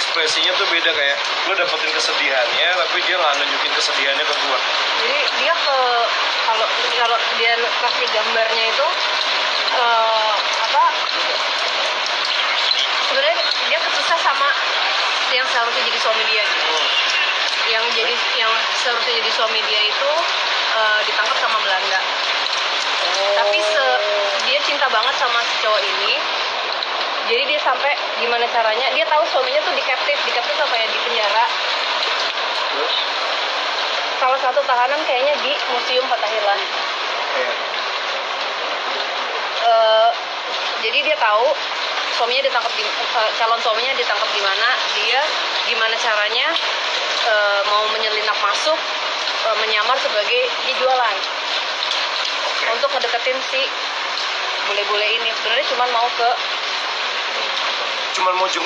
ekspresinya tuh beda kayak lo dapetin kesedihannya tapi dia nggak nunjukin kesedihannya ke gua. Jadi dia ke kalau kalau dia kasih gambarnya itu eh, apa sebenarnya dia kesusah sama yang seharusnya jadi suami dia. Gitu. yang jadi yang seharusnya jadi suami dia itu eh, ditangkap sama Belanda. Tapi se dia cinta banget sama si cowok ini jadi dia sampai gimana caranya dia tahu suaminya tuh di captive di captive apa ya di penjara. Terus? Salah satu tahanan kayaknya di museum Fatahillah Eh, jadi dia tahu suaminya ditangkap di eh, calon suaminya ditangkap di mana dia gimana caranya eh, mau menyelinap masuk eh, menyamar sebagai dia jualan untuk ngedeketin si bule-bule ini. Sebenarnya cuma mau ke cuman mau jenguk